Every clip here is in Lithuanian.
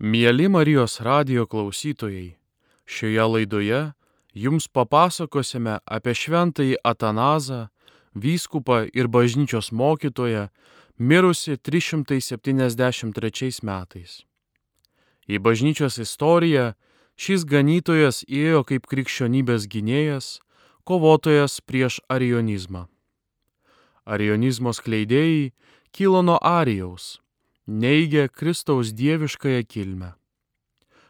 Mėly Marijos radio klausytojai, šioje laidoje jums papasakosime apie šventąjį Atanazą, vyskupą ir bažnyčios mokytoją, mirusi 373 metais. Į bažnyčios istoriją šis ganytojas įėjo kaip krikščionybės gynėjas, kovotojas prieš arionizmą. Arionizmo skleidėjai kilo nuo Arijaus, neigė Kristaus dieviškąją kilmę.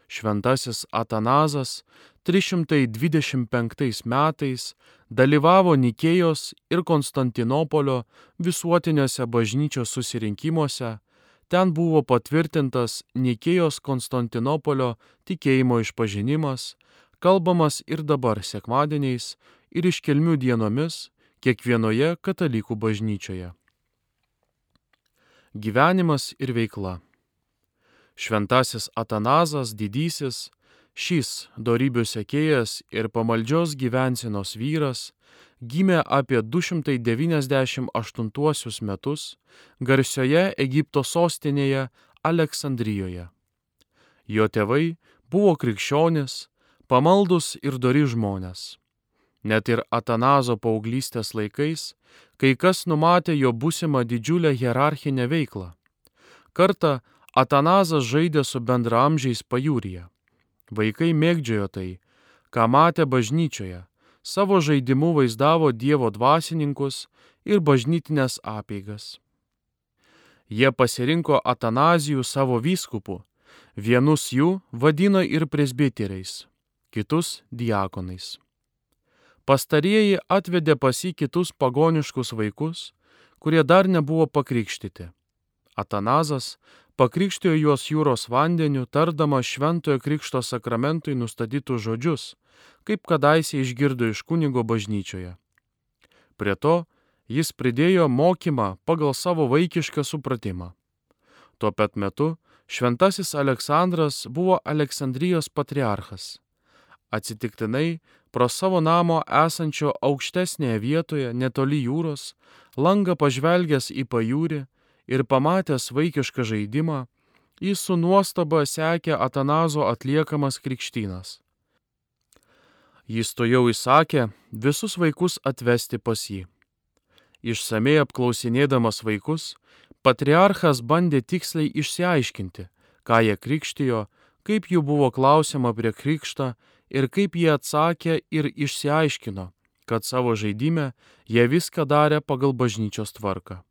Šventasis Atanazas 325 metais dalyvavo Nikėjos ir Konstantinopolio visuotiniuose bažnyčios susirinkimuose, ten buvo patvirtintas Nikėjos Konstantinopolio tikėjimo išpažinimas, kalbamas ir dabar sekmadieniais ir iškelmių dienomis kiekvienoje katalikų bažnyčioje. Gyvenimas ir veikla. Šventasis Atanazas didysis, šis darybių sekėjas ir pamaldžios gyvensenos vyras, gimė apie 298 metus garsioje Egipto sostinėje Aleksandrijoje. Jo tėvai buvo krikščionis, pamaldus ir dori žmonės. Net ir Atanazo paauglystės laikais kai kas numatė jo būsimą didžiulę hierarchinę veiklą. Kartą Atanazas žaidė su bendramžiais pajūryje. Vaikai mėgdžiojo tai, ką matė bažnyčioje, savo žaidimu vaizdavo Dievo dvasininkus ir bažnytinės apeigas. Jie pasirinko Atanazijų savo vyskupų, vienus jų vadino ir presbiteriais, kitus diakonais. Pastarieji atvedė pas jį kitus pagoniškus vaikus, kurie dar nebuvo pakrikštyti. Atanazas pakrikštijo juos jūros vandeniu, tardamas šventojo krikšto sakramentui nustatytus žodžius, kaip kadaise išgirdo iš kunigo bažnyčioje. Prie to jis pridėjo mokymą pagal savo vaikišką supratimą. Tuo pat metu šventasis Aleksandras buvo Aleksandrijos patriarchas. Atsitiktinai pro savo namo esančio aukštesnėje vietoje netoli jūros, langą pažvelgęs į pajūrį ir pamatęs vaikišką žaidimą, jis su nuostaba sekė Atanazo atliekamas krikštynas. Jis to jau įsakė visus vaikus atvesti pas jį. Išsamei apklausinėdamas vaikus, patriarchas bandė tiksliai išsiaiškinti, ką jie krikštijo, kaip jų buvo klausima prie krikštą ir kaip jie atsakė ir išsiaiškino, kad savo žaidime jie viską darė pagal bažnyčios tvarką.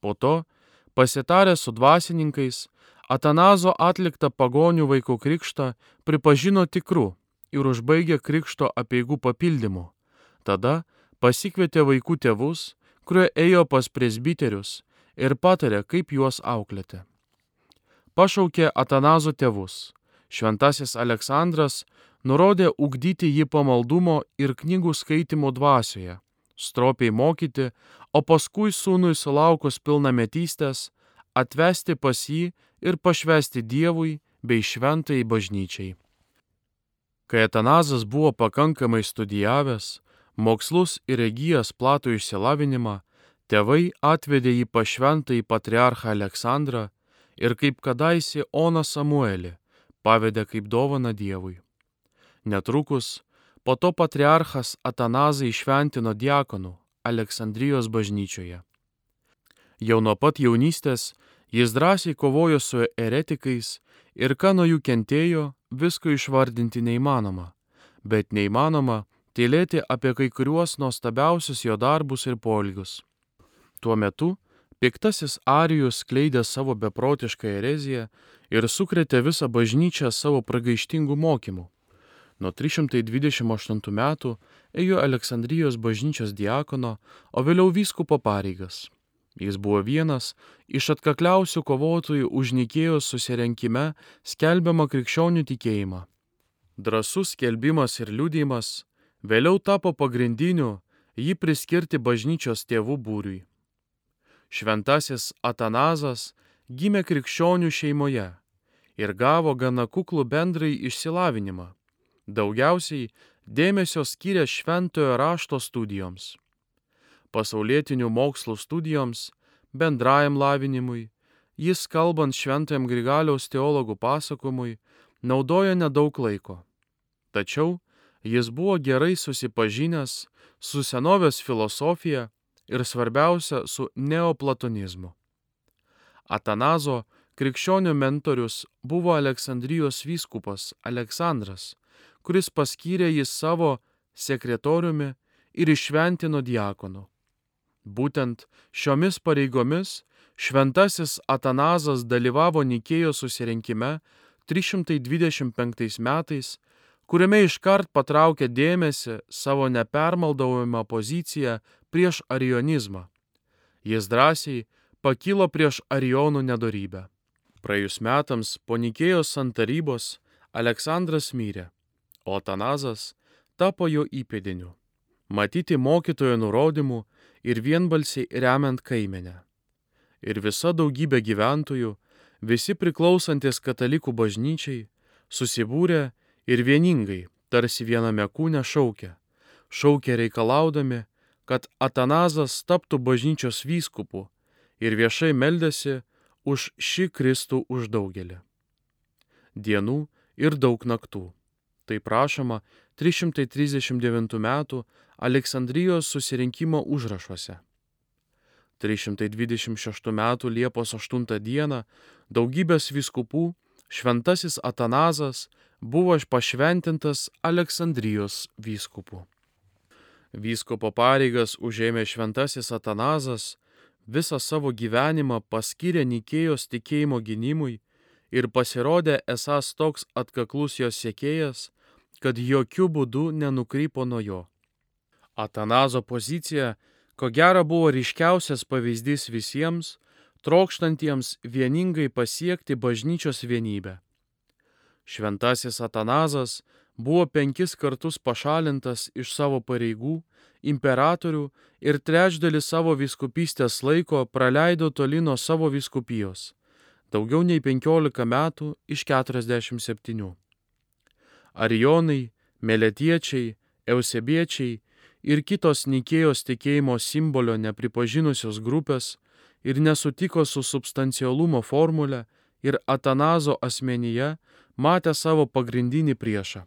Po to, pasitarę su dvasininkais, Atanazo atliktą pagonių vaikų krikštą pripažino tikru ir užbaigė krikšto apieigų papildymu. Tada pasikvietė vaikų tėvus, kurie ėjo pas presbiterius ir patarė, kaip juos auklėti. Pašaukė Atanazo tėvus. Šventasis Aleksandras nurodė ugdyti jį pamaldumo ir knygų skaitimo dvasioje, stropiai mokyti, o paskui sūnui sulaukus pilnametystės atvesti pas jį ir pašvesti Dievui bei šventai bažnyčiai. Kai Atanazas buvo pakankamai studijavęs, mokslus ir įgyjęs platų išsilavinimą, tėvai atvedė jį pašventą į patriarchą Aleksandrą ir kaip kadaise Ona Samuelį pavedė kaip dovana Dievui. Netrukus po to patriarchas Atanazai išventino diakonų Aleksandrijos bažnyčioje. Jau nuo pat jaunystės jis drąsiai kovojo su eretikais ir ką nuo jų kentėjo, visko išvardinti neįmanoma, bet neįmanoma tylėti apie kai kuriuos nuostabiausius jo darbus ir polgius. Tuo metu piktasis Arijus skleidė savo beprotišką ereziją ir sukrėtė visą bažnyčią savo pragaištingų mokymų. Nuo 328 metų ėjo Aleksandrijos bažnyčios diakono, o vėliau vyskupo pareigas. Jis buvo vienas iš atkakliausių kovotojų už Nikėjos susirenkime skelbiamą krikščionių tikėjimą. Drasus skelbimas ir liūdėjimas vėliau tapo pagrindiniu jį priskirti bažnyčios tėvų būriui. Šventasis Atanazas gimė krikščionių šeimoje ir gavo gana kuklų bendrai išsilavinimą daugiausiai dėmesio skiria šventojo rašto studijoms, pasaulietinių mokslų studijoms, bendrajam lavinimui, jis kalbant šventajam Grigaliaus teologų pasakojimui naudojo nedaug laiko. Tačiau jis buvo gerai susipažinęs su senovės filosofija ir svarbiausia su neoplatonizmu. Atanazo krikščionių mentorius buvo Aleksandrijos vyskupas Aleksandras, kuris paskyrė jį savo sekretoriumi ir išventino diakonu. Būtent šiomis pareigomis šventasis Atanazas dalyvavo Nikėjos susirinkime 325 metais kuriame iškart patraukė dėmesį savo nepermaldaujamą poziciją prieš arionizmą. Jis drąsiai pakilo prieš arionų nedorybę. Praėjus metams po Nikėjos santarybos Aleksandras mirė, o Atanazas tapo jo įpėdiniu. Matyti mokytojo nurodymų ir vienbalsiai remiant kaimenę. Ir visa daugybė gyventojų, visi priklausantis katalikų bažnyčiai, susibūrė ir vieningai, tarsi viename kūne šaukia. Šaukia reikalaudami, kad Atanazas taptų bažnyčios vyskupu ir viešai meldėsi už šį Kristų už daugelį. Dienų ir daug naktų. Tai prašoma 339 m. Aleksandrijos susirinkimo užrašuose. 326 m. Liepos 8 d. daugybės viskupų šventasis Atanazas buvo pašventintas Aleksandrijos vyskupu. Vyskupo pareigas užėmė šventasis Atanazas, visą savo gyvenimą paskyrė Nikėjos tikėjimo gynimui ir pasirodė esas toks atkaklus jos siekėjas, kad jokių būdų nenukrypo nuo jo. Atanazo pozicija, ko gero, buvo ryškiausias pavyzdys visiems, trokštantiems vieningai pasiekti bažnyčios vienybę. Šventasis Atanazas buvo penkis kartus pašalintas iš savo pareigų, imperatorių ir trečdalį savo viskupystės laiko praleido toli nuo savo viskupijos - daugiau nei 15 metų iš 47. Arijonai, meletiečiai, eusebiečiai ir kitos Nikėjos tikėjimo simbolio nepripažinusios grupės ir nesutiko su substancialumo formulė ir Atanazo asmenyje matė savo pagrindinį priešą.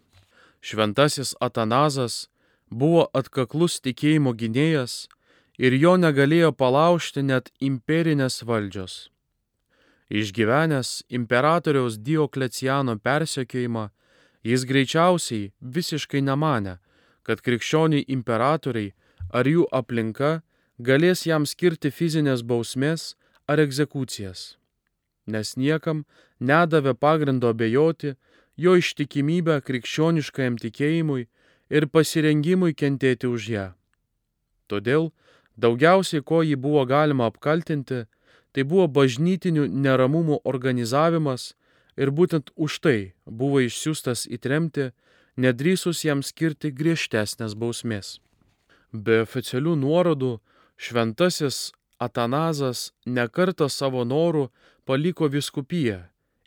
Šventasis Atanazas buvo atkaklus tikėjimo gynėjas ir jo negalėjo palaužti net imperinės valdžios. Išgyvenęs imperatoriaus Diokleciano persekiojimą, jis greičiausiai visiškai nemanė, kad krikščioniai imperatoriai ar jų aplinka galės jam skirti fizinės bausmės ar egzekucijas nes niekam nedavė pagrindo abejoti jo ištikimybę krikščioniškajam tikėjimui ir pasirengimui kentėti už ją. Todėl daugiausiai, ko jį buvo galima apkaltinti, tai buvo bažnytinių neramumų organizavimas ir būtent už tai buvo išsiųstas įtremti, nedrįsus jam skirti griežtesnės bausmės. Be oficialių nuorodų šventasis Atanazas nekarta savo norų paliko viskupiją,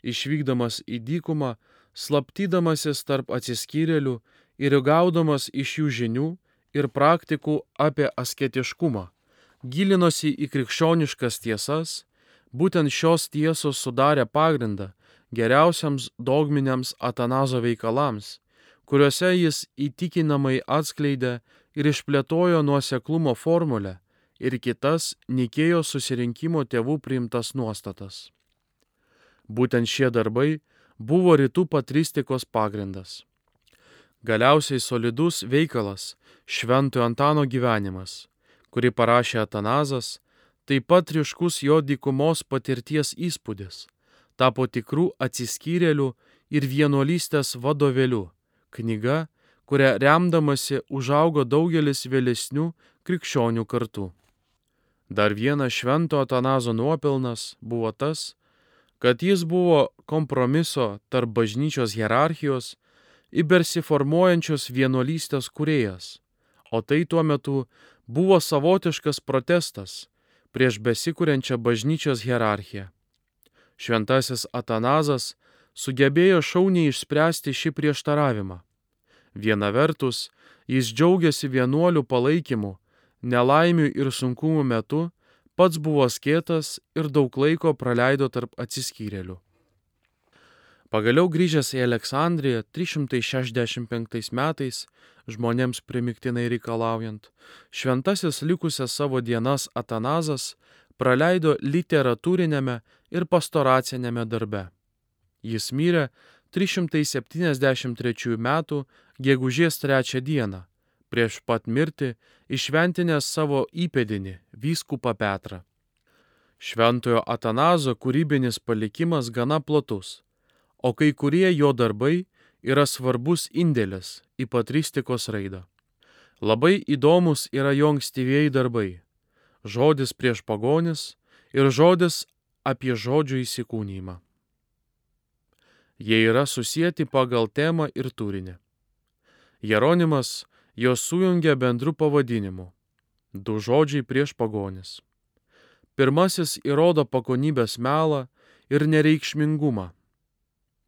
išvykdamas į dykumą, slaptydamasis tarp atsiskyrėlių ir gaudamas iš jų žinių ir praktikų apie asketiškumą, gilinosi į krikščioniškas tiesas, būtent šios tiesos sudarė pagrindą geriausiams dogminiams Atanazo veikalams, kuriuose jis įtikinamai atskleidė ir išplėtojo nuoseklumo formulę ir kitas Nikėjo susirinkimo tėvų priimtas nuostatas. Būtent šie darbai buvo rytų patristikos pagrindas. Galiausiai solidus veikalas Šventojo Antano gyvenimas, kurį parašė Atanazas, taip pat ryškus jo dykumos patirties įspūdis, tapo tikrų atsiskyrėlių ir vienuolystės vadovėlių, knyga, kurią remdamasi užaugo daugelis vėlesnių krikščionių kartų. Dar vienas švento Atanazo nuopelnas buvo tas, kad jis buvo kompromiso tarp bažnyčios hierarchijos ir bersiformuojančios vienuolystės kuriejas, o tai tuo metu buvo savotiškas protestas prieš besikūrenčią bažnyčios hierarchiją. Šventasis Atanazas sugebėjo šauniai išspręsti šį prieštaravimą. Viena vertus, jis džiaugiasi vienuolių palaikymu nelaimių ir sunkumų metu pats buvo skėtas ir daug laiko praleido tarp atsiskyrėlių. Pagaliau grįžęs į Aleksandriją 365 metais, žmonėms primiktinai reikalaujant, šventasis likusias savo dienas Atanazas praleido literatūrinėme ir pastoracinėme darbe. Jis mirė 373 metų gegužės 3 dieną, prieš pat mirtį išventinęs savo įpėdinį vyskupą Petrą. Šventojo Atanazo kūrybinis palikimas gana platus, o kai kurie jo darbai yra svarbus indėlis į patristikos raidą. Labai įdomus yra jo ankstyvieji darbai - žodis prieš pagonis ir žodis apie žodžių įsikūnymą. Jie yra susijęti pagal temą ir turinį. Jeronimas juos sujungia bendru pavadinimu - du žodžiai prieš pagonis. Pirmasis įrodo pagonybės melą ir nereikšmingumą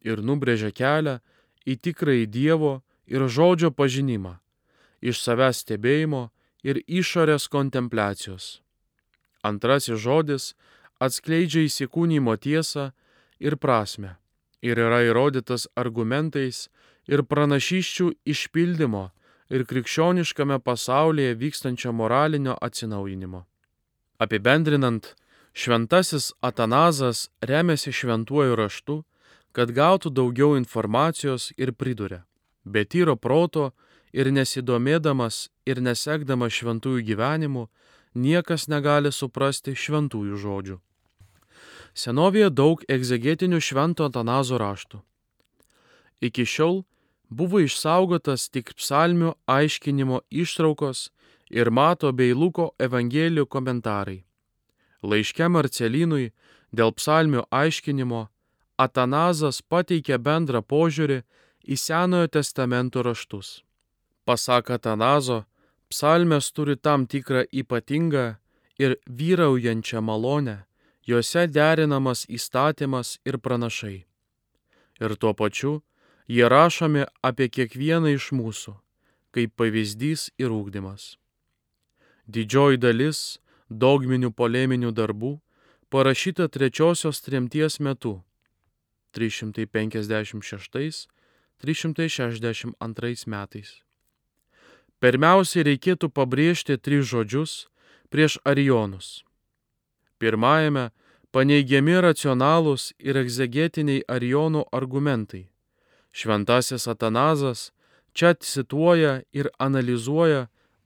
ir nubrėžia kelią į tikrąjį Dievo ir žodžio pažinimą, iš savęs stebėjimo ir išorės kontempliacijos. Antrasis žodis atskleidžia įsikūnymo tiesą ir prasme ir yra įrodytas argumentais ir pranašyščių išpildymo ir krikščioniškame pasaulyje vykstančio moralinio atsinaujinimo. Apibendrinant, šventasis Atanazas remiasi šventuoju raštu, kad gautų daugiau informacijos ir priduria. Be tyro proto ir nesidomėdamas ir nesekdamas šventųjų gyvenimu, niekas negali suprasti šventųjų žodžių. Senovėje daug egzegetinių švento Antanazo raštų. Iki šiol buvo išsaugotas tik psalmių aiškinimo ištraukos ir Mato bei Luko evangelijų komentarai. Laiške Marcelinui dėl psalmių aiškinimo Atanazas pateikė bendrą požiūrį į Senojo testamento raštus. Pasak Atanazo, psalmės turi tam tikrą ypatingą ir vyraujančią malonę Juose derinamas įstatymas ir pranašai. Ir tuo pačiu jie rašomi apie kiekvieną iš mūsų, kaip pavyzdys ir ūkdymas. Didžioji dalis dogminių poleminių darbų parašyta trečiosios tremties metu 356-362 metais. Pirmiausiai reikėtų pabrėžti tris žodžius prieš arionus Pirmajame paneigiami racionalūs ir egzegetiniai Arijonų argumentai. Šventasis Atanazas čia cituoja ir analizuoja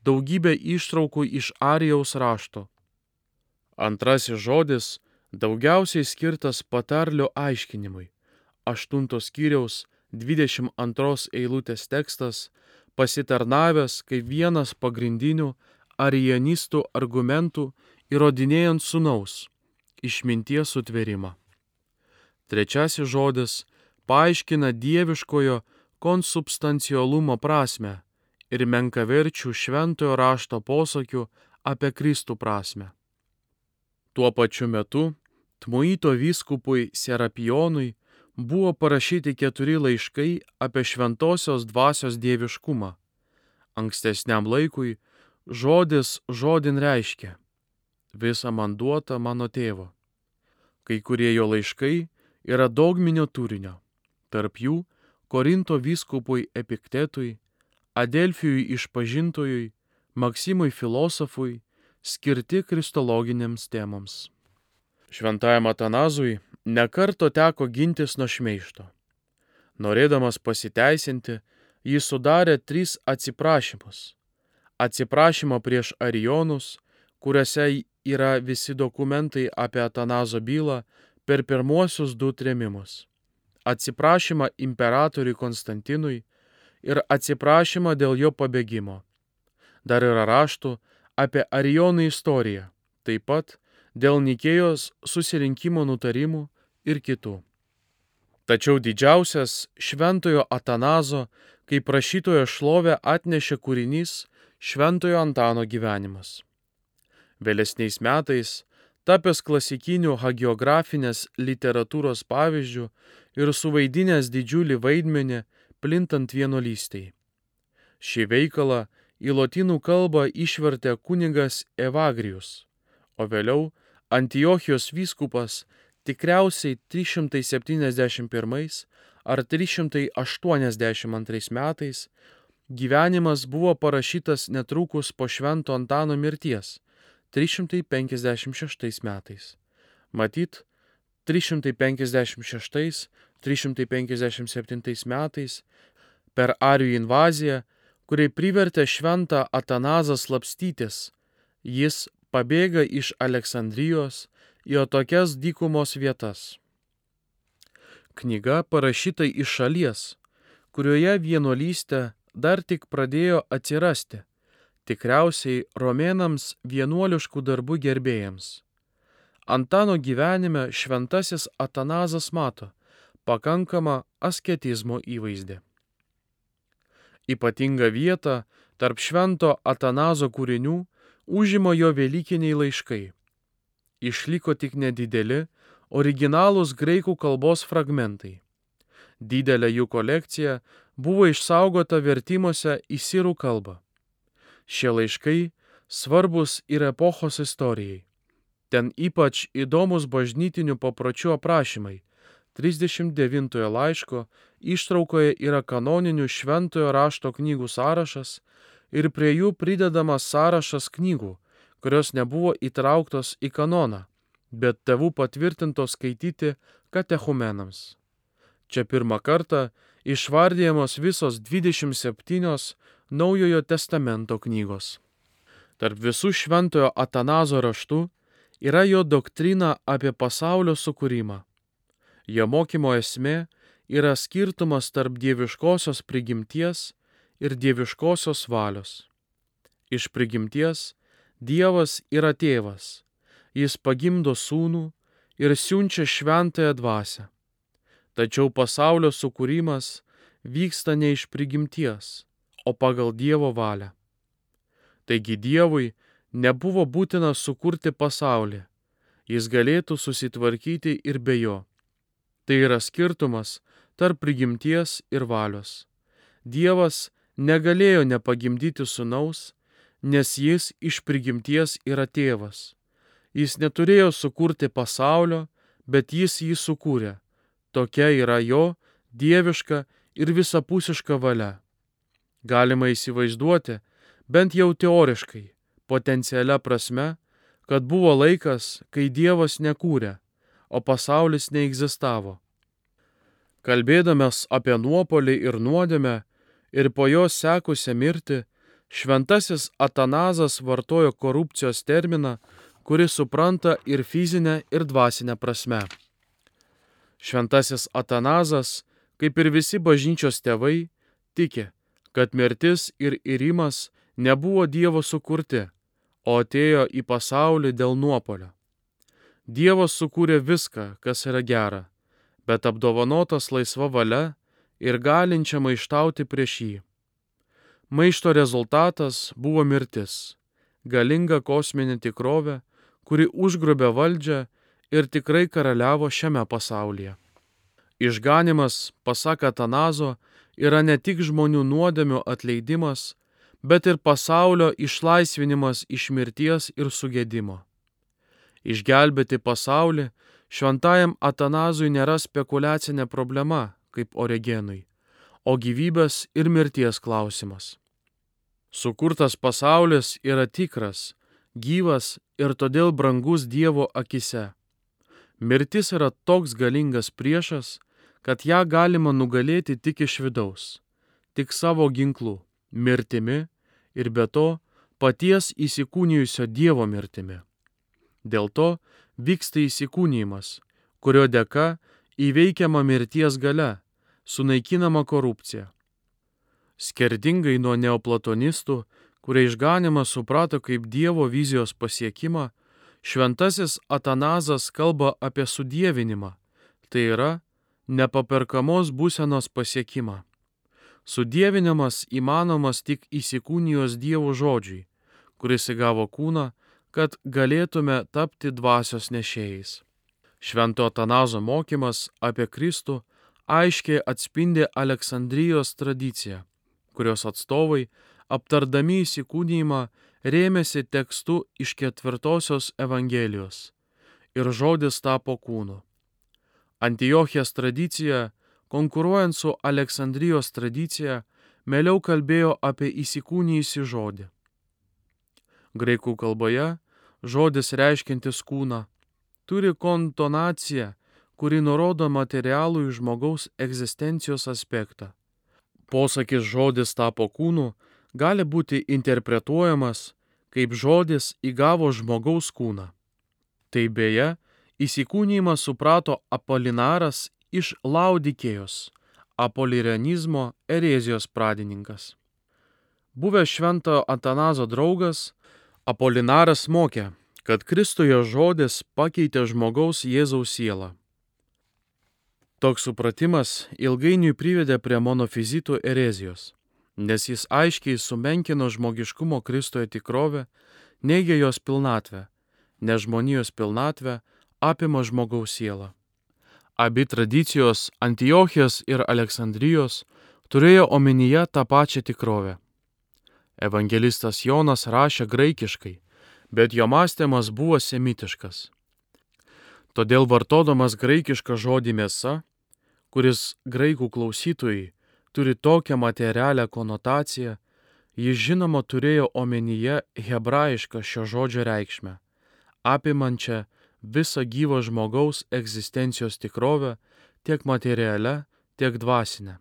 daugybę ištraukų iš Arijaus rašto. Antrasis žodis daugiausiai skirtas patarlio aiškinimui. Aštuntos skyriaus 22 eilutės tekstas pasitarnavęs kaip vienas pagrindinių arijanistų argumentų įrodinėjant sunaus išminties sutverimą. Trečiasis žodis paaiškina dieviškojo konsubstancialumo prasme ir menkaverčių šventojo rašto posakių apie Kristų prasme. Tuo pačiu metu Tmuito vyskupui Serapijonui buvo parašyti keturi laiškai apie šventosios dvasios dieviškumą. Ankstesniam laikui žodis žodin reiškia visa man duota mano tėvo. Kai kurie jo laiškai yra dogminio turinio, tarp jų Korinto vyskupui Epiktetui, Adelfijui išpažintojui, Maksimui filosofui, skirti kristologinėms temoms. Šventajam Atanazui nekarto teko gintis nuo šmeišto. Norėdamas pasiteisinti, jis sudarė tris atsiprašymus. Atsiprašymą prieš Arijonus, kuriuose yra visi dokumentai apie Atanazo bylą per pirmuosius du trėmimus. Atsiprašymą imperatoriui Konstantinui ir atsiprašymą dėl jo pabėgimo. Dar yra raštų apie Arijonų istoriją, taip pat dėl Nikėjos susirinkimo nutarimų ir kitų. Tačiau didžiausias šventojo Atanazo kaip rašytojo šlovę atnešė kūrinys Šventojo Antano gyvenimas. Vėlesniais metais, tapęs klasikinių hagiografinės literatūros pavyzdžių ir suvaidinęs didžiulį vaidmenį plintant vienolystiai. Šį veikalą į lotynų kalbą išvertė kunigas Evagrius, o vėliau Antiochijos vyskupas tikriausiai 371 ar 382 metais gyvenimas buvo parašytas netrukus po Švento Antano mirties 356 metais. Matyt, 356-357 metais per Arijų invaziją, kuriai privertė šventą Atanazą slapstytis, jis pabėga iš Aleksandrijos į tokias dykumos vietas. Knyga parašyta iš šalies, kurioje vienuolystė dar tik pradėjo atsirasti, tikriausiai romėnams vienuoliškų darbų gerbėjams. Antano gyvenime šventasis Atanazas mato pakankamą asketizmo įvaizdį. Ypatingą vietą tarp švento Atanazo kūrinių užima jo Velykiniai laiškai. Išliko tik nedideli, originalūs graikų kalbos fragmentai. Didelė jų kolekcija buvo išsaugota vertimuose į sirų kalbą. Šie laiškai svarbus ir epochos istorijai. Ten ypač įdomus bažnytinių papročių aprašymai. 39 laiško ištraukoje yra kanoninių šventojo rašto knygų sąrašas ir prie jų pridedamas sąrašas knygų, kurios nebuvo įtrauktos į kanoną, bet tėvų patvirtintos skaityti katechumenams. Čia pirmą kartą išvardėjamos visos 27 Naujojo testamento knygos. Tarp visų šventojo Atanazo raštų yra jo doktrina apie pasaulio sukūrimą. Jo mokymo esmė yra skirtumas tarp dieviškosios prigimties ir dieviškosios valios. Iš prigimties Dievas yra tėvas, jis pagimdo sūnų ir siunčia šventąją dvasę. Tačiau pasaulio sukūrimas vyksta ne iš prigimties, o pagal Dievo valią. Taigi Dievui nebuvo būtina sukurti pasaulį, jis galėtų susitvarkyti ir be jo. Tai yra skirtumas tarp prigimties ir valios. Dievas negalėjo nepagimdyti sunaus, nes jis iš prigimties yra tėvas. Jis neturėjo sukurti pasaulio, bet jis jį sukūrė. Tokia yra jo dieviška ir visapusiška valia. Galima įsivaizduoti, bent jau teoriškai, potencialia prasme, kad buvo laikas, kai Dievas nekūrė, o pasaulis neegzistavo. Kalbėdamas apie nuopolį ir nuodėmę ir po jos sekusią mirtį, šventasis Atanazas vartojo korupcijos terminą, kuris supranta ir fizinę, ir dvasinę prasme. Šventasis Atanazas, kaip ir visi bažnyčios tėvai, tiki, kad mirtis ir įrimas nebuvo Dievo sukurti, o atėjo į pasaulį dėl nuopolio. Dievas sukūrė viską, kas yra gera, bet apdovanotas laisva valia ir galinčia maištauti prieš jį. Maišto rezultatas buvo mirtis, galinga kosminė tikrovė, kuri užgrobė valdžią ir tikrai karaliavo šiame pasaulyje. Išganimas, pasaka Tanazo, yra ne tik žmonių nuodėmių atleidimas, bet ir pasaulio išlaisvinimas iš mirties ir sugėdimo. Išgelbėti pasaulį šventajam Atanazui nėra spekulacinė problema, kaip Oregenui, o gyvybės ir mirties klausimas. Sukurtas pasaulis yra tikras, gyvas ir todėl brangus Dievo akise. Mirtis yra toks galingas priešas, kad ją galima nugalėti tik iš vidaus, tik savo ginklu mirtimi ir be to paties įsikūnijusio Dievo mirtimi. Dėl to vyksta įsikūnymas, kurio dėka įveikiama mirties gale, sunaikinama korupcija. Skerdingai nuo neoplatonistų, kurie išganimą suprato kaip Dievo vizijos pasiekimą, šventasis Atanazas kalba apie sudėvinimą, tai yra nepaperkamos būsenos pasiekimą. Sudėvinimas įmanomas tik įsikūnijos Dievo žodžiui, kuris įgavo kūną, kad galėtume tapti dvasios nešėjais. Švento Atanazo mokymas apie Kristų aiškiai atspindi Aleksandrijos tradiciją, kurios atstovai aptardami įsikūnymą, rėmėsi tekstu iš ketvirtosios Evangelijos. Ir žodis tapo kūnu. Antiochijos tradicija, konkuruojant su Aleksandrijos tradicija, mėliau kalbėjo apie įsikūnyjusį žodį. Graikų kalboje žodis reiškintis kūną turi kontonaciją, kuri nurodo materialų į žmogaus egzistencijos aspektą. Posakis žodis tapo kūnu gali būti interpretuojamas kaip žodis įgavo žmogaus kūną. Tai beje, įsikūnymą suprato Apolinaras iš Laudikėjos, apolirenizmo erezijos pradininkas. Buvęs šventojo Antanazo draugas, Apolinaras mokė, kad Kristuje žodis pakeitė žmogaus Jėzaus sielą. Toks supratimas ilgainiui privedė prie monofizitų erezijos, nes jis aiškiai sumenkino žmogiškumo Kristoje tikrovę, neigė jos pilnatvę, nes žmonijos pilnatvę apima žmogaus sielą. Abi tradicijos Antiochijos ir Aleksandrijos turėjo omenyje tą pačią tikrovę. Evangelistas Jonas rašė graikiškai, bet jo mąstymas buvo semitiškas. Todėl vartodamas graikišką žodį mėsa, kuris graikų klausytojai turi tokią materialią konotaciją, jis žinoma turėjo omenyje hebrajišką šio žodžio reikšmę, apimančią visą gyvo žmogaus egzistencijos tikrovę tiek materialią, tiek dvasinę.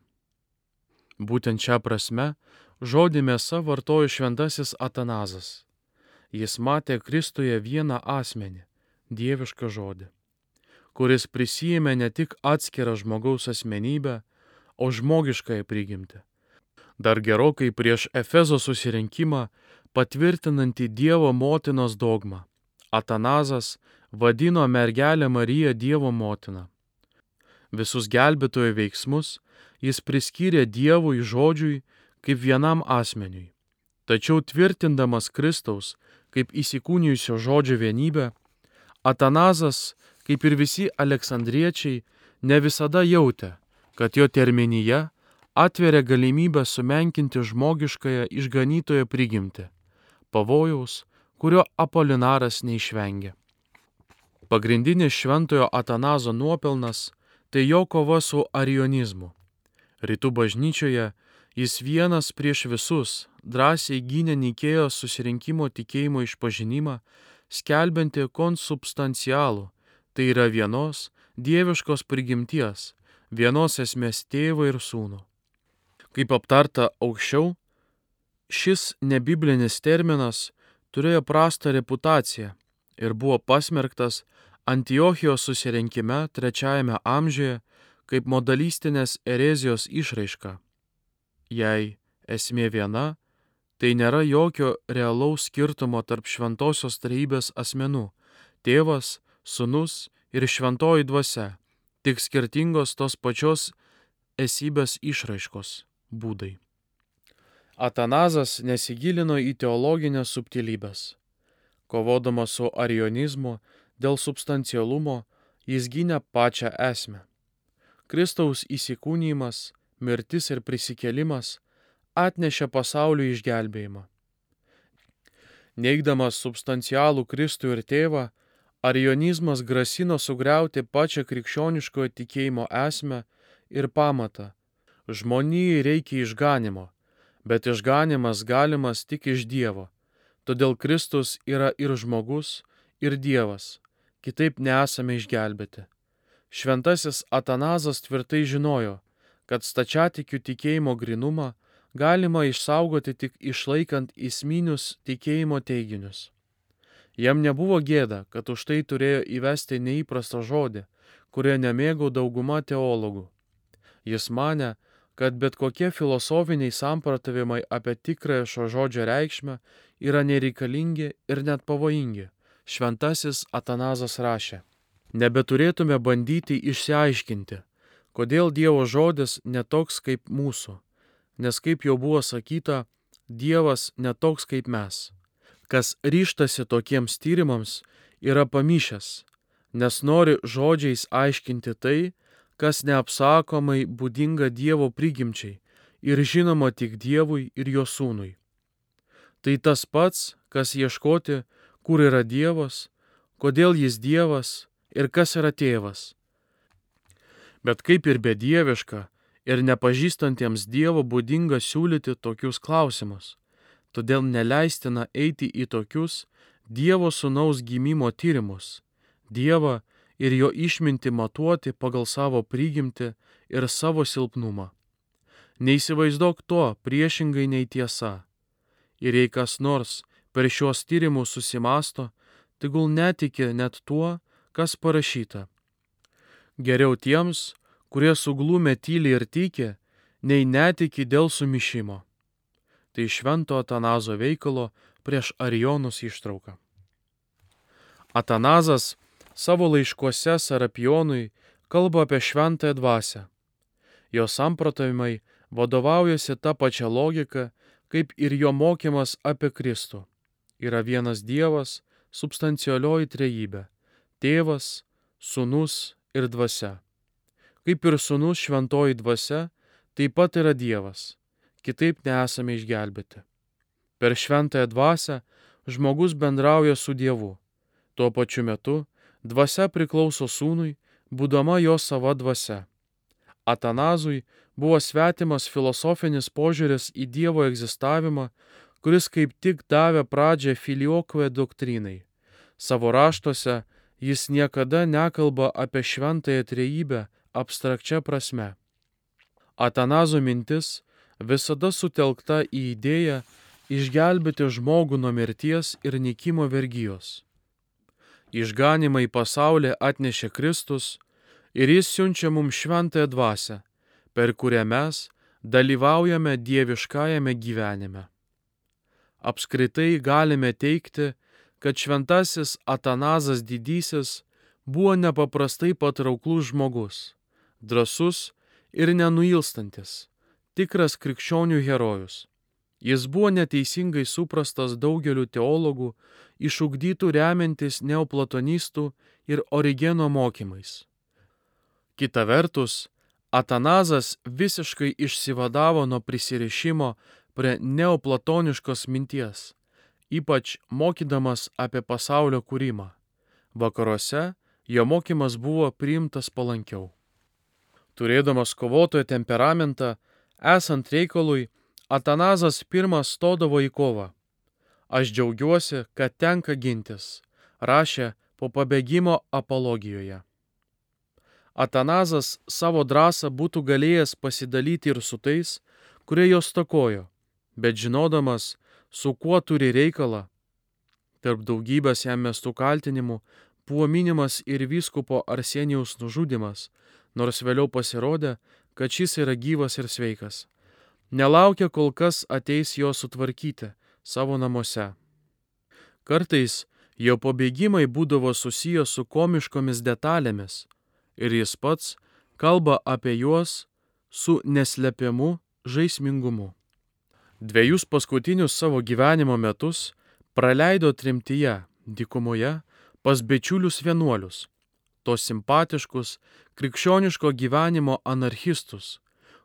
Būtent šią prasme žodį mėsa vartojo šventasis Atanazas jis matė Kristuje vieną asmenį - dievišką žodį, kuris prisijėmė ne tik atskirą žmogaus asmenybę, o žmogiškąją prigimtį. Dar gerokai prieš Efezo susirinkimą patvirtinantį Dievo motinos dogmą. Atanazas vadino mergelę Mariją Dievo motiną. Visus gelbėtojo veiksmus jis priskyrė Dievui žodžiui kaip vienam asmeniui. Tačiau tvirtindamas Kristaus kaip įsikūnijusio žodžio vienybę, Atanazas, kaip ir visi aleksandriečiai, ne visada jautė, kad jo terminyje atveria galimybę sumenkinti žmogiškąją išganytojo prigimtį, pavojaus, kurio Apolinaras neišvengė. Pagrindinis šventojo Atanazo nuopelnas - tai jo kova su arionizmu. Rytų bažnyčioje Jis vienas prieš visus drąsiai gynė Nikėjo susirinkimo tikėjimo išpažinimą, skelbianti konsubstancialų, tai yra vienos dieviškos prigimties, vienos esmės tėvą ir sūnų. Kaip aptarta aukščiau, šis nebiblinis terminas turėjo prastą reputaciją ir buvo pasmerktas Antiochijos susirinkime trečiajame amžiuje kaip modalistinės erezijos išraiška Jei esmė viena, tai nėra jokio realaus skirtumo tarp šventosios trejybės asmenų - tėvas, sunus ir šventoji dvasia, tik skirtingos tos pačios esybės išraiškos būdai. Atanazas nesigilino į teologinės subtilybės. Kovodamas su arionizmu dėl substancialumo, jis gynė pačią esmę. Kristaus įsikūnymas mirtis ir prisikėlimas atnešė pasauliui išgelbėjimą. Neigdamas substancialų Kristų ir tėvą, arionizmas grasino sugriauti pačią krikščioniškojo tikėjimo esmę ir pamatą. Žmonijai reikia išganimo, bet išganimas galimas tik iš Dievo. Todėl Kristus yra ir žmogus, ir Dievas, kitaip nesame išgelbėti. Šventasis Atanazas tvirtai žinojo, kad stačiatikių tikėjimo grinumą galima išsaugoti tik išlaikant įsminius tikėjimo teiginius. Jam nebuvo gėda, kad už tai turėjo įvesti neįprastą žodį, kurio nemėgau dauguma teologų. Jis mane, kad bet kokie filosofiniai samprotavimai apie tikrąją šio žodžio reikšmę yra nereikalingi ir net pavojingi. Šventasis Atanazas rašė, nebeturėtume bandyti išsiaiškinti, Kodėl Dievo žodis netoks kaip mūsų? Nes kaip jau buvo sakyta, Dievas netoks kaip mes. Kas ryštasi tokiems tyrimams, yra pamišęs, nes nori žodžiais aiškinti tai, kas neapsakomai būdinga Dievo prigimčiai ir žinoma tik Dievui ir jo sūnui. Tai tas pats, kas ieškoti, kur yra Dievas, kodėl jis Dievas ir kas yra tėvas. Bet kaip ir bedieviška ir nepažįstantiems Dievo būdinga siūlyti tokius klausimus. Todėl neleistina eiti į tokius Dievo sunaus gimimo tyrimus. Dievą ir jo išminti matuoti pagal savo prigimti ir savo silpnumą. Neįsivaizduok to priešingai nei tiesa. Ir jei kas nors per šios tyrimus susimasto, tegul netiki net tuo, kas parašyta. Geriau tiems, kurie suglūmė tyli ir tiki, nei netiki dėl sumišimo. Tai švento Atanazo veikalo prieš Arionus ištrauka. Atanazas savo laiškuose Sarapionui kalba apie šventąją dvasę. Jo samprotavimai vadovaujasi tą pačią logiką, kaip ir jo mokymas apie Kristų. Yra vienas Dievas, substancialioji trejybė - tėvas, sunus ir dvasia. Kaip ir sunus šventoji dvasia, taip pat yra Dievas. Kitaip nesame išgelbėti. Per šventąją dvasę žmogus bendrauja su Dievu. Tuo pačiu metu dvasia priklauso sūnui, būdama jo sava dvasia. Atanazui buvo svetimas filosofinis požiūris į Dievo egzistavimą, kuris kaip tik davė pradžią filiokvė doktrinai. Savo raštuose jis niekada nekalba apie šventąją trejybę abstrakčia prasme. Atanazo mintis visada sutelkta į idėją išgelbėti žmogų nuo mirties ir nikimo vergyjos. Išganimą į pasaulį atnešė Kristus ir jis siunčia mums šventąją dvasę, per kurią mes dalyvaujame dieviškajame gyvenime. Apskritai galime teikti, kad šventasis Atanazas didysis buvo nepaprastai patrauklus žmogus, drasus ir nenuilstantis, tikras krikščionių herojus. Jis buvo neteisingai suprastas daugeliu teologų, išugdytų remiantis neoplatonistų ir origeno mokymais. Kita vertus, Atanazas visiškai išsivadavo nuo prisirišimo prie neoplatoniškos minties, ypač mokydamas apie pasaulio kūrimą. Vakaruose jo mokymas buvo priimtas palankiau. Turėdamas kovotojo temperamentą, esant reikalui, Atanazas pirmas stodavo į kovą. Aš džiaugiuosi, kad tenka gintis, rašė po pabėgimo apologijoje. Atanazas savo drąsą būtų galėjęs pasidalyti ir su tais, kurie jos takojo, bet žinodamas, su kuo turi reikalą, tarp daugybės jam mestų kaltinimų buvo minimas ir vyskupo Arsenijaus nužudimas, nors vėliau pasirodė, kad šis yra gyvas ir sveikas nelaukia kol kas ateis jo sutvarkyti savo namuose. Kartais jo pabėgimai būdavo susijęs su komiškomis detalėmis ir jis pats kalba apie juos su neslepiamu žaismingumu. Dviejus paskutinius savo gyvenimo metus praleido trimtyje, dykumoje, pas bičiulius vienuolius, tos simpatiškus, krikščioniško gyvenimo anarchistus,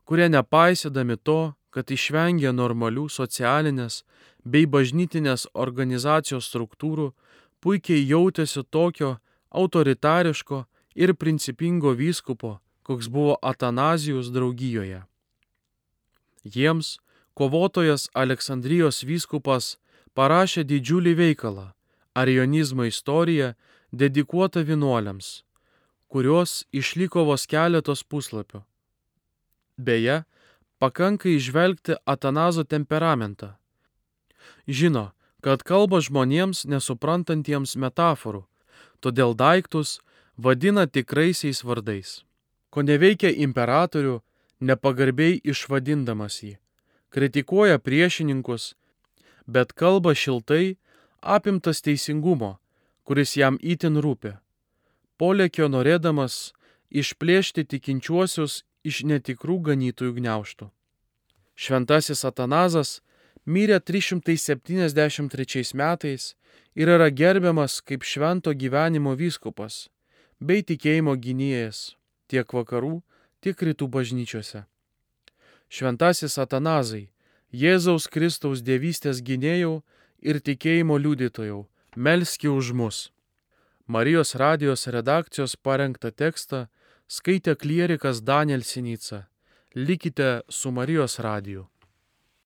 kurie nepaisydami to, kad išvengia normalių socialinės bei bažnytinės organizacijos struktūrų, puikiai jautėsi tokio autoritariško ir principingo vyskupo, koks buvo Atanazijos draugijoje. Jiems kovotojas Aleksandrijos vyskupas parašė didžiulį veikalą - Arionizmo istorija dedikuota vienuoliams, kurios išliko vos keletos puslapių. Beje, pakanka išvelgti Atanazo temperamentą. Žino, kad kalba žmonėms nesuprantantiems metaforų, todėl daiktus vadina tikraisiais vardais. Ko neveikia imperatorių, nepagarbiai išvadindamas jį. Kritikuoja priešininkus, bet kalba šiltai, apimtas teisingumo, kuris jam įtin rūpi. Polėkio norėdamas išplėšti tikinčiuosius iš netikrų ganytojų gniauštų. Šventasis Atanazas mirė 373 metais ir yra gerbiamas kaip švento gyvenimo vyskupas bei tikėjimo gynėjas tiek vakarų, tiek rytų bažnyčiose. Šventasis Atanazai, Jėzaus Kristaus dievystės gynėjau ir tikėjimo liudytojau, melski už mus. Marijos radijos redakcijos parengtą tekstą skaitė klierikas Daniel Sinica. Likite su Marijos radiju.